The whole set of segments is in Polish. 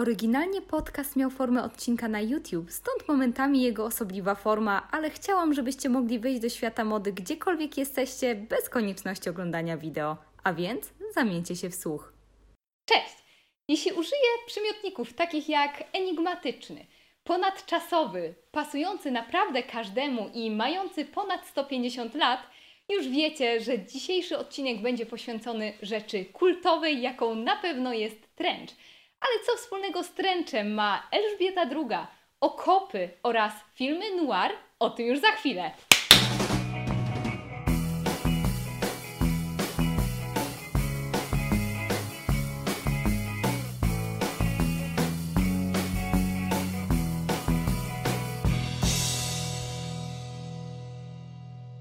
Oryginalnie podcast miał formę odcinka na YouTube, stąd momentami jego osobliwa forma, ale chciałam, żebyście mogli wejść do świata mody gdziekolwiek jesteście, bez konieczności oglądania wideo. A więc zamieńcie się w słuch. Cześć! Jeśli użyję przymiotników takich jak enigmatyczny, ponadczasowy, pasujący naprawdę każdemu i mający ponad 150 lat, już wiecie, że dzisiejszy odcinek będzie poświęcony rzeczy kultowej, jaką na pewno jest trench. Ale co wspólnego z trenczem ma Elżbieta II, okopy oraz filmy noir? O tym już za chwilę.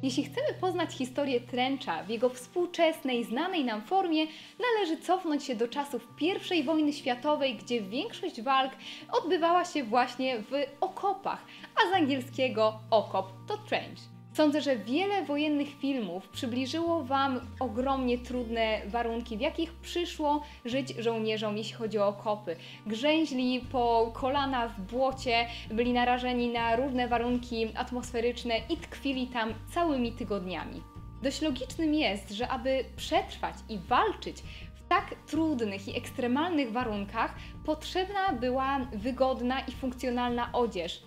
Jeśli chcemy poznać historię Trencha w jego współczesnej, znanej nam formie, należy cofnąć się do czasów I wojny światowej, gdzie większość walk odbywała się właśnie w okopach, a z angielskiego okop to trench. Sądzę, że wiele wojennych filmów przybliżyło Wam ogromnie trudne warunki, w jakich przyszło żyć żołnierzom, jeśli chodzi o okopy. Grzęźli po kolana w błocie, byli narażeni na różne warunki atmosferyczne i tkwili tam całymi tygodniami. Dość logicznym jest, że aby przetrwać i walczyć w tak trudnych i ekstremalnych warunkach, potrzebna była wygodna i funkcjonalna odzież.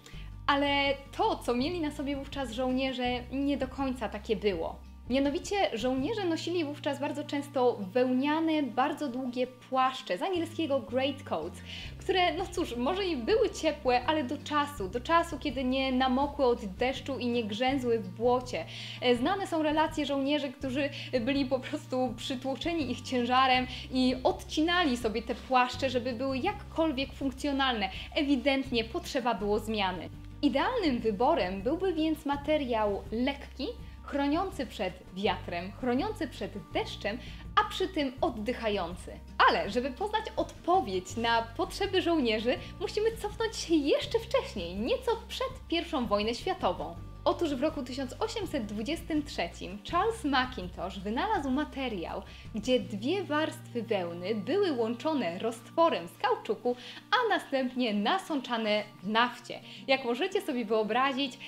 Ale to, co mieli na sobie wówczas żołnierze, nie do końca takie było. Mianowicie żołnierze nosili wówczas bardzo często wełniane, bardzo długie płaszcze, z angielskiego greatcoats, które, no cóż, może i były ciepłe, ale do czasu, do czasu, kiedy nie namokły od deszczu i nie grzęzły w błocie. E, znane są relacje żołnierzy, którzy byli po prostu przytłoczeni ich ciężarem i odcinali sobie te płaszcze, żeby były jakkolwiek funkcjonalne. Ewidentnie potrzeba było zmiany. Idealnym wyborem byłby więc materiał lekki, chroniący przed wiatrem, chroniący przed deszczem, a przy tym oddychający. Ale żeby poznać odpowiedź na potrzeby żołnierzy, musimy cofnąć się jeszcze wcześniej, nieco przed I wojną światową. Otóż w roku 1823 Charles Mackintosh wynalazł materiał, gdzie dwie warstwy wełny były łączone roztworem z kauczuku, a następnie nasączane w nafcie. Jak możecie sobie wyobrazić,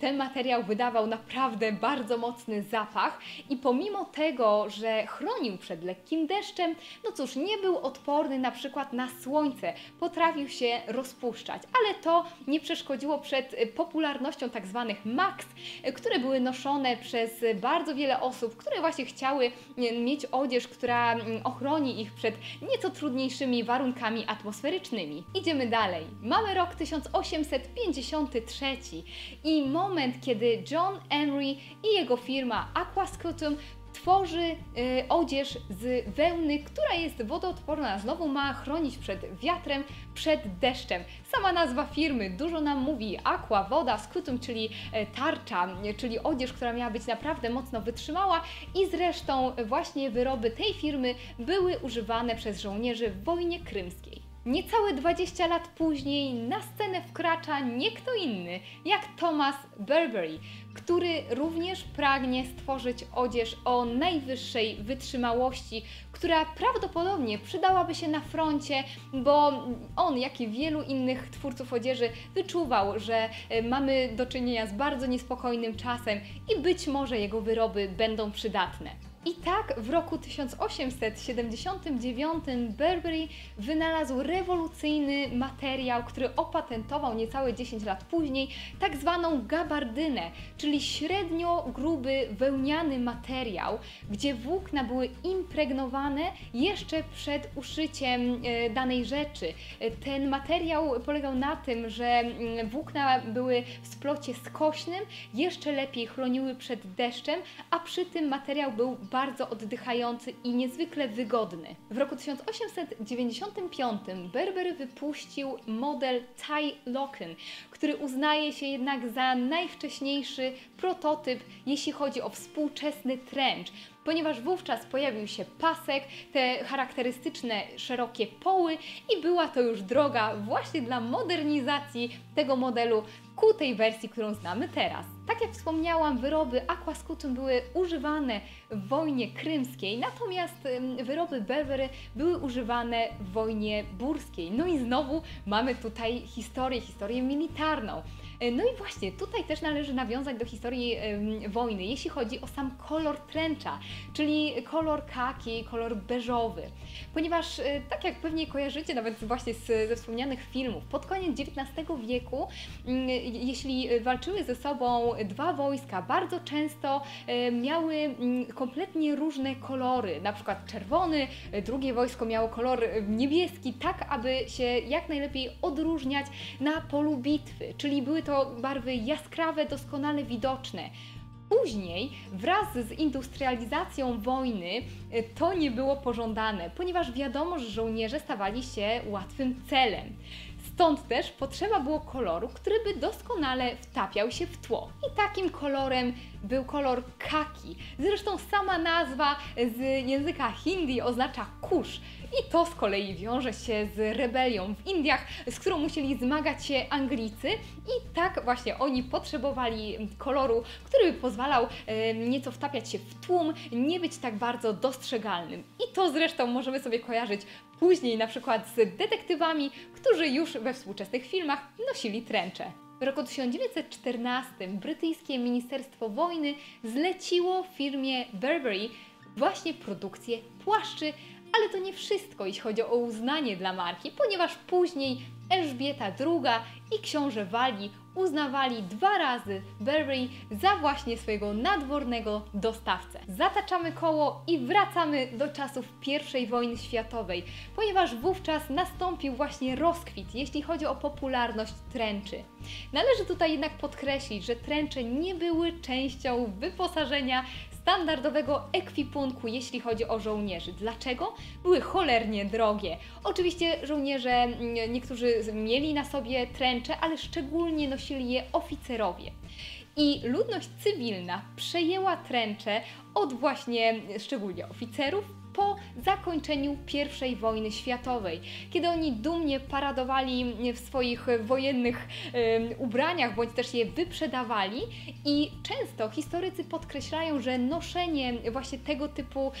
ten materiał wydawał naprawdę bardzo mocny zapach i pomimo tego, że chronił przed lekkim deszczem, no cóż, nie był odporny na przykład na słońce, potrafił się rozpuszczać, ale to nie przeszkodziło przed popularnością tak zwanych Max, które były noszone przez bardzo wiele osób, które właśnie chciały mieć odzież, która mm, ochroni ich przed nieco trudniejszymi warunkami atmosferycznymi. Idziemy dalej. Mamy rok 1853 i moment, kiedy John Emery i jego firma Aquascutum tworzy y, odzież z wełny, która jest wodoodporna. Znowu ma chronić przed wiatrem, przed deszczem. Sama nazwa firmy dużo nam mówi. Aqua, woda, skutum, czyli e, tarcza, czyli odzież, która miała być naprawdę mocno wytrzymała i zresztą właśnie wyroby tej firmy były używane przez żołnierzy w wojnie krymskiej. Niecałe 20 lat później na scenę wkracza nie kto inny jak Thomas Burberry, który również pragnie stworzyć odzież o najwyższej wytrzymałości, która prawdopodobnie przydałaby się na froncie, bo on, jak i wielu innych twórców odzieży, wyczuwał, że e, mamy do czynienia z bardzo niespokojnym czasem i być może jego wyroby będą przydatne. I tak w roku 1879 Burberry wynalazł rewolucyjny materiał, który opatentował niecałe 10 lat później, tak zwaną gabardynę, czyli średnio gruby wełniany materiał, gdzie włókna były impregnowane jeszcze przed uszyciem e, danej rzeczy. Ten materiał polegał na tym, że włókna były w splocie skośnym, jeszcze lepiej chroniły przed deszczem, a przy tym materiał był bardzo oddychający i niezwykle wygodny. W roku 1895 Berber wypuścił model Ty Locken, który uznaje się jednak za najwcześniejszy prototyp, jeśli chodzi o współczesny trench. Ponieważ wówczas pojawił się pasek, te charakterystyczne szerokie poły i była to już droga właśnie dla modernizacji tego modelu ku tej wersji, którą znamy teraz. Tak jak wspomniałam, wyroby Aquascutum były używane w wojnie krymskiej, natomiast wyroby Berbery były używane w wojnie burskiej. No i znowu mamy tutaj historię, historię militarną. E, no i właśnie tutaj też należy nawiązać do historii wojny, jeśli chodzi o sam kolor tręcza, czyli kolor kaki, kolor beżowy. Ponieważ, e, tak jak pewnie kojarzycie nawet właśnie z, ze wspomnianych filmów, pod koniec XIX wieku, mm, jeśli walczyły ze sobą dwa wojska, bardzo często e, miały mm, kompletnie różne kolory, na przykład czerwony, drugie wojsko miało kolor niebieski, tak aby się jak najlepiej odróżniać na polu bitwy, czyli były to barwy jaskrawe, doskonale widoczne. Później, wraz z industrializacją wojny, e, to nie było pożądane, ponieważ wiadomo, że żołnierze stawali się łatwym celem. Stąd też potrzeba było koloru, który by doskonale wtapiał się w tło. I takim kolorem był kolor kaki. Zresztą sama nazwa z języka hindi oznacza kurz. I to z kolei wiąże się z rebelią w Indiach, z którą musieli zmagać się Anglicy. I tak właśnie oni potrzebowali koloru, który by pozwalał e, nieco wtapiać się w tłum, nie być tak bardzo dostrzegalnym. I to zresztą możemy sobie kojarzyć później na przykład z detektywami, którzy już we współczesnych filmach nosili tręcze. W roku 1914 brytyjskie Ministerstwo Wojny zleciło firmie Burberry właśnie produkcję płaszczy, ale to nie wszystko, jeśli chodzi o uznanie dla marki, ponieważ później Elżbieta II i książę Wali uznawali dwa razy Burberry za właśnie swojego nadwornego dostawcę. Zataczamy koło i wracamy do czasów I wojny światowej, ponieważ wówczas nastąpił właśnie rozkwit, jeśli chodzi o popularność tręczy. Należy tutaj jednak podkreślić, że tręcze nie były częścią wyposażenia standardowego ekwipunku, jeśli chodzi o żołnierzy. Dlaczego? Były cholernie drogie. Oczywiście żołnierze, mm, niektórzy mieli na sobie tręcze, ale szczególnie nosili je oficerowie. I ludność cywilna przejęła tręcze od właśnie szczególnie oficerów, po zakończeniu I wojny światowej, kiedy oni dumnie paradowali w swoich wojennych ubraniach, bądź też je wyprzedawali i często historycy podkreślają, że noszenie właśnie tego typu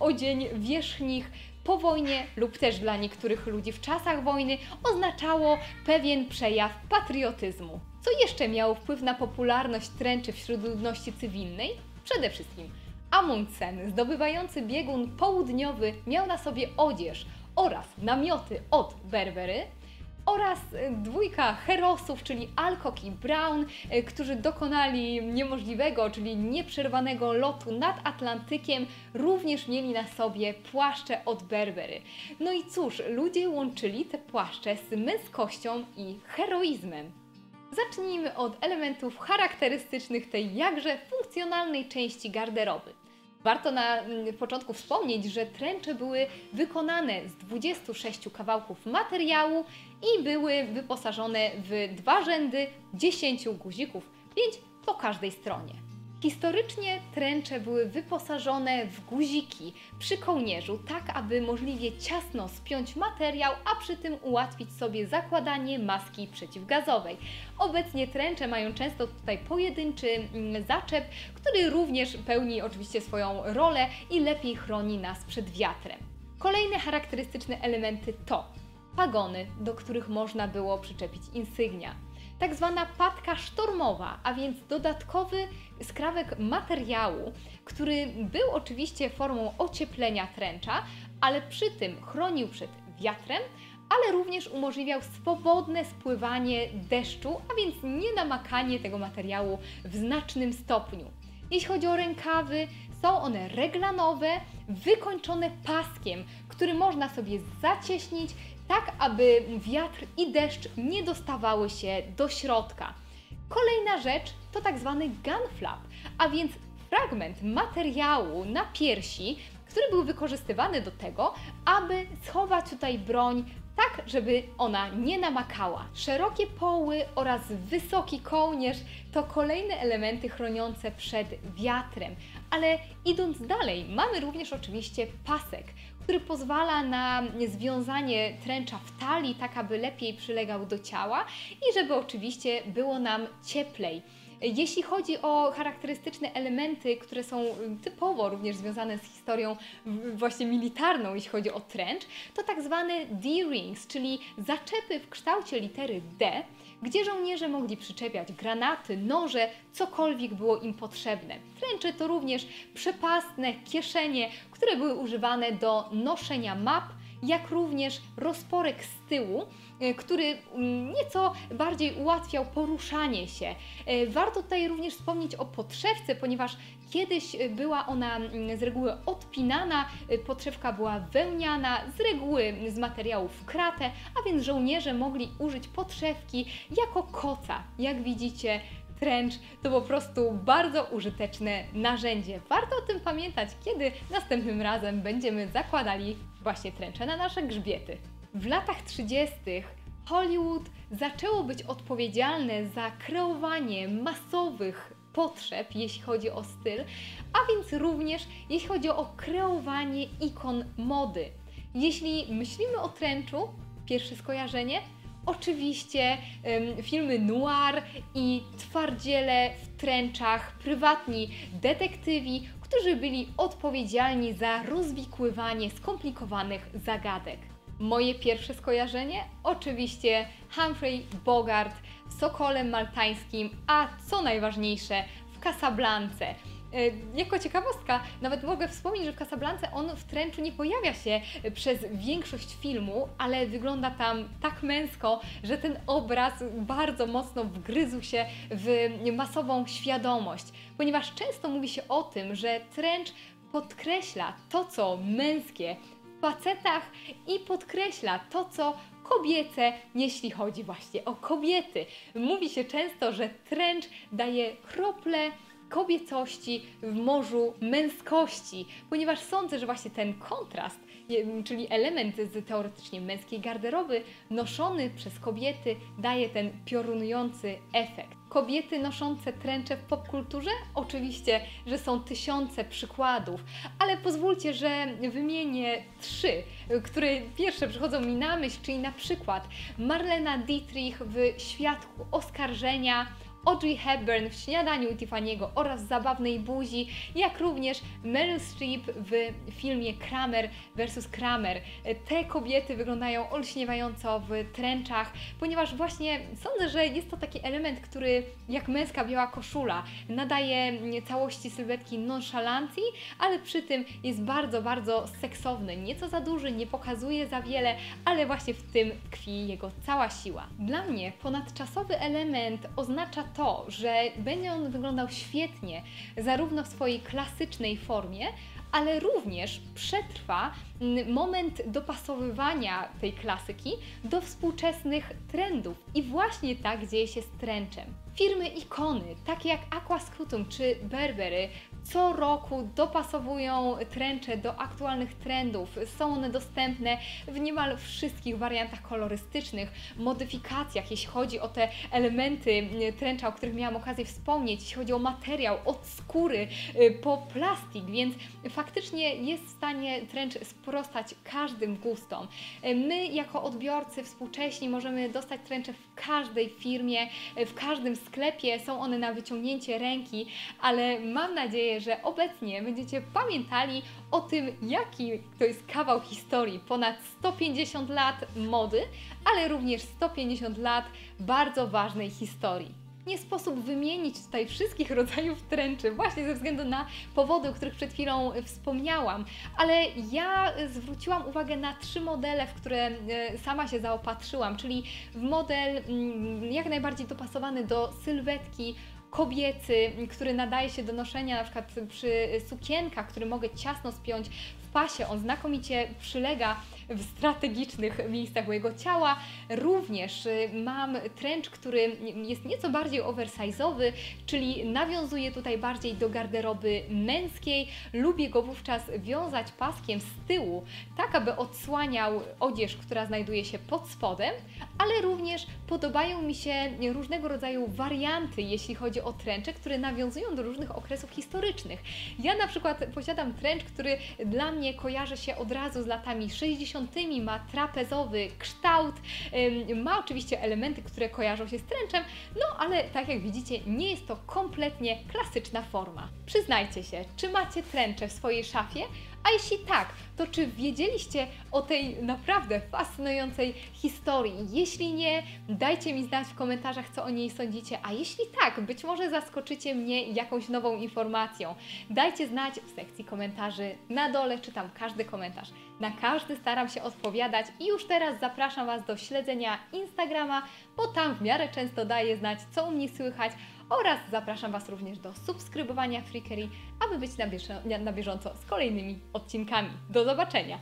odzień wierzchnich po wojnie lub też dla niektórych ludzi w czasach wojny oznaczało pewien przejaw patriotyzmu. Co jeszcze miało wpływ na popularność tręczy wśród ludności cywilnej? Przede wszystkim Amundsen, zdobywający biegun południowy, miał na sobie odzież oraz namioty od Berbery oraz dwójka herosów, czyli Alcock i Brown, e, którzy dokonali niemożliwego, czyli nieprzerwanego lotu nad Atlantykiem, również mieli na sobie płaszcze od Berbery. No i cóż, ludzie łączyli te płaszcze z męskością i heroizmem. Zacznijmy od elementów charakterystycznych tej jakże funkcjonalnej części garderoby. Warto na mm, początku wspomnieć, że tręcze były wykonane z 26 kawałków materiału i były wyposażone w dwa rzędy 10 guzików, 5 po każdej stronie. Historycznie tręcze były wyposażone w guziki przy kołnierzu, tak aby możliwie ciasno spiąć materiał, a przy tym ułatwić sobie zakładanie maski przeciwgazowej. Obecnie tręcze mają często tutaj pojedynczy mm, zaczep, który również pełni oczywiście swoją rolę i lepiej chroni nas przed wiatrem. Kolejne charakterystyczne elementy to pagony, do których można było przyczepić insygnia tak zwana patka sztormowa, a więc dodatkowy skrawek materiału, który był oczywiście formą ocieplenia tręcza, ale przy tym chronił przed wiatrem, ale również umożliwiał swobodne spływanie deszczu, a więc nie namakanie tego materiału w znacznym stopniu. Jeśli chodzi o rękawy, są one reglanowe, wykończone paskiem, który można sobie zacieśnić tak aby wiatr i deszcz nie dostawały się do środka. Kolejna rzecz to tak zwany gun flap, a więc fragment materiału na piersi, który był wykorzystywany do tego, aby schować tutaj broń tak żeby ona nie namakała. Szerokie poły oraz wysoki kołnierz to kolejne elementy chroniące przed wiatrem. Ale idąc dalej, mamy również oczywiście pasek, który pozwala na związanie tręcza w talii, tak aby lepiej przylegał do ciała i żeby oczywiście było nam cieplej. Jeśli chodzi o charakterystyczne elementy, które są typowo również związane z historią właśnie militarną, jeśli chodzi o trench, to tak zwane D-rings, czyli zaczepy w kształcie litery D, gdzie żołnierze mogli przyczepiać granaty, noże, cokolwiek było im potrzebne. Trencze to również przepastne kieszenie, które były używane do noszenia map, jak również rozporek z tyłu, który mm, nieco bardziej ułatwiał poruszanie się. E, warto tutaj również wspomnieć o podszewce, ponieważ kiedyś e, była ona mm, z reguły odpinana, podszewka była wełniana, z reguły z materiałów kratę, a więc żołnierze mogli użyć podszewki jako koca. Jak widzicie, trench to po prostu bardzo użyteczne narzędzie. Warto o tym pamiętać, kiedy następnym razem będziemy zakładali właśnie tręcze na nasze grzbiety. W latach 30. Hollywood zaczęło być odpowiedzialne za kreowanie masowych potrzeb, jeśli chodzi o styl, a więc również jeśli chodzi o kreowanie ikon mody. Jeśli myślimy o trenczu, pierwsze skojarzenie Oczywiście filmy noir i twardziele w tręczach, prywatni detektywi, którzy byli odpowiedzialni za rozwikływanie skomplikowanych zagadek. Moje pierwsze skojarzenie? Oczywiście Humphrey Bogart w Sokolem Maltańskim, a co najważniejsze w Casablance. E, jako ciekawostka, nawet mogę wspomnieć, że w Casablance on w Trenczu nie pojawia się przez większość filmu, ale wygląda tam tak męsko, że ten obraz bardzo mocno wgryzł się w masową świadomość, ponieważ często mówi się o tym, że Trench podkreśla to, co męskie facetach i podkreśla to, co kobiece, jeśli chodzi właśnie o kobiety. Mówi się często, że Trench daje krople kobiecości w morzu męskości, ponieważ sądzę, że właśnie ten kontrast, czyli element z teoretycznie męskiej garderoby, noszony przez kobiety, daje ten piorunujący efekt. Kobiety noszące tręcze w popkulturze? Oczywiście, że są tysiące przykładów, ale pozwólcie, że wymienię trzy, które pierwsze przychodzą mi na myśl, czyli na przykład Marlena Dietrich w Świadku Oskarżenia, Audrey Hepburn w Śniadaniu Tiffany'ego oraz Zabawnej Buzi, jak również Meryl Streep w filmie Kramer vs. Kramer. Te kobiety wyglądają olśniewająco w tręczach, ponieważ właśnie sądzę, że jest to taki element, który jak męska biała koszula nadaje całości sylwetki nonszalancji, ale przy tym jest bardzo, bardzo seksowny. Nieco za duży, nie pokazuje za wiele, ale właśnie w tym tkwi jego cała siła. Dla mnie ponadczasowy element oznacza to, że będzie on wyglądał świetnie, zarówno w swojej klasycznej formie, ale również przetrwa moment dopasowywania tej klasyki do współczesnych trendów. I właśnie tak dzieje się z trenczem. Firmy ikony, takie jak Aqua Scutum czy Burberry, co roku dopasowują trencze do aktualnych trendów. Są one dostępne w niemal wszystkich wariantach kolorystycznych, modyfikacjach, jeśli chodzi o te elementy trencza, o których miałam okazję wspomnieć, jeśli chodzi o materiał, od skóry y, po plastik, więc faktycznie jest w stanie trench sprostać każdym gustom. Y, my jako odbiorcy współcześni możemy dostać trencze w każdej firmie, y, w każdym sklepie, są one na wyciągnięcie ręki, ale mam nadzieję, nadzieję, że obecnie będziecie pamiętali o tym, jaki to jest kawał historii. Ponad 150 lat mody, ale również 150 lat bardzo ważnej historii. Nie sposób wymienić tutaj wszystkich rodzajów tręczy, właśnie ze względu na powody, o których przed chwilą wspomniałam, ale ja zwróciłam uwagę na trzy modele, w które e, sama się zaopatrzyłam, czyli w model mm, jak najbardziej dopasowany do sylwetki kobiecy, który nadaje się do noszenia na przykład przy sukienkach, który mogę ciasno spiąć w pasie. On znakomicie przylega w strategicznych miejscach mojego ciała. Również y, mam trench, który jest nieco bardziej oversize'owy, czyli nawiązuje tutaj bardziej do garderoby męskiej. Lubię go wówczas wiązać paskiem z tyłu, tak aby odsłaniał odzież, która znajduje się pod spodem, ale również podobają mi się różnego rodzaju warianty, jeśli chodzi o trencze, które nawiązują do różnych okresów historycznych. Ja na przykład posiadam trench, który dla mnie kojarzy się od razu z latami 60., ma trapezowy kształt, ma oczywiście elementy, które kojarzą się z trenchem, no ale tak jak widzicie, nie jest to kompletnie klasyczna forma. Przyznajcie się, czy macie trencze w swojej szafie? A jeśli tak, to czy wiedzieliście o tej naprawdę fascynującej historii? Jeśli nie, dajcie mi znać w komentarzach, co o niej sądzicie. A jeśli tak, być może zaskoczycie mnie jakąś nową informacją. Dajcie znać w sekcji komentarzy na dole, czytam każdy komentarz. Na każdy staram się odpowiadać i już teraz zapraszam Was do śledzenia Instagrama, bo tam w miarę często daję znać, co u mnie słychać oraz zapraszam Was również do subskrybowania Freakery, aby być na, bieżąco z kolejnymi odcinkami. Do zobaczenia!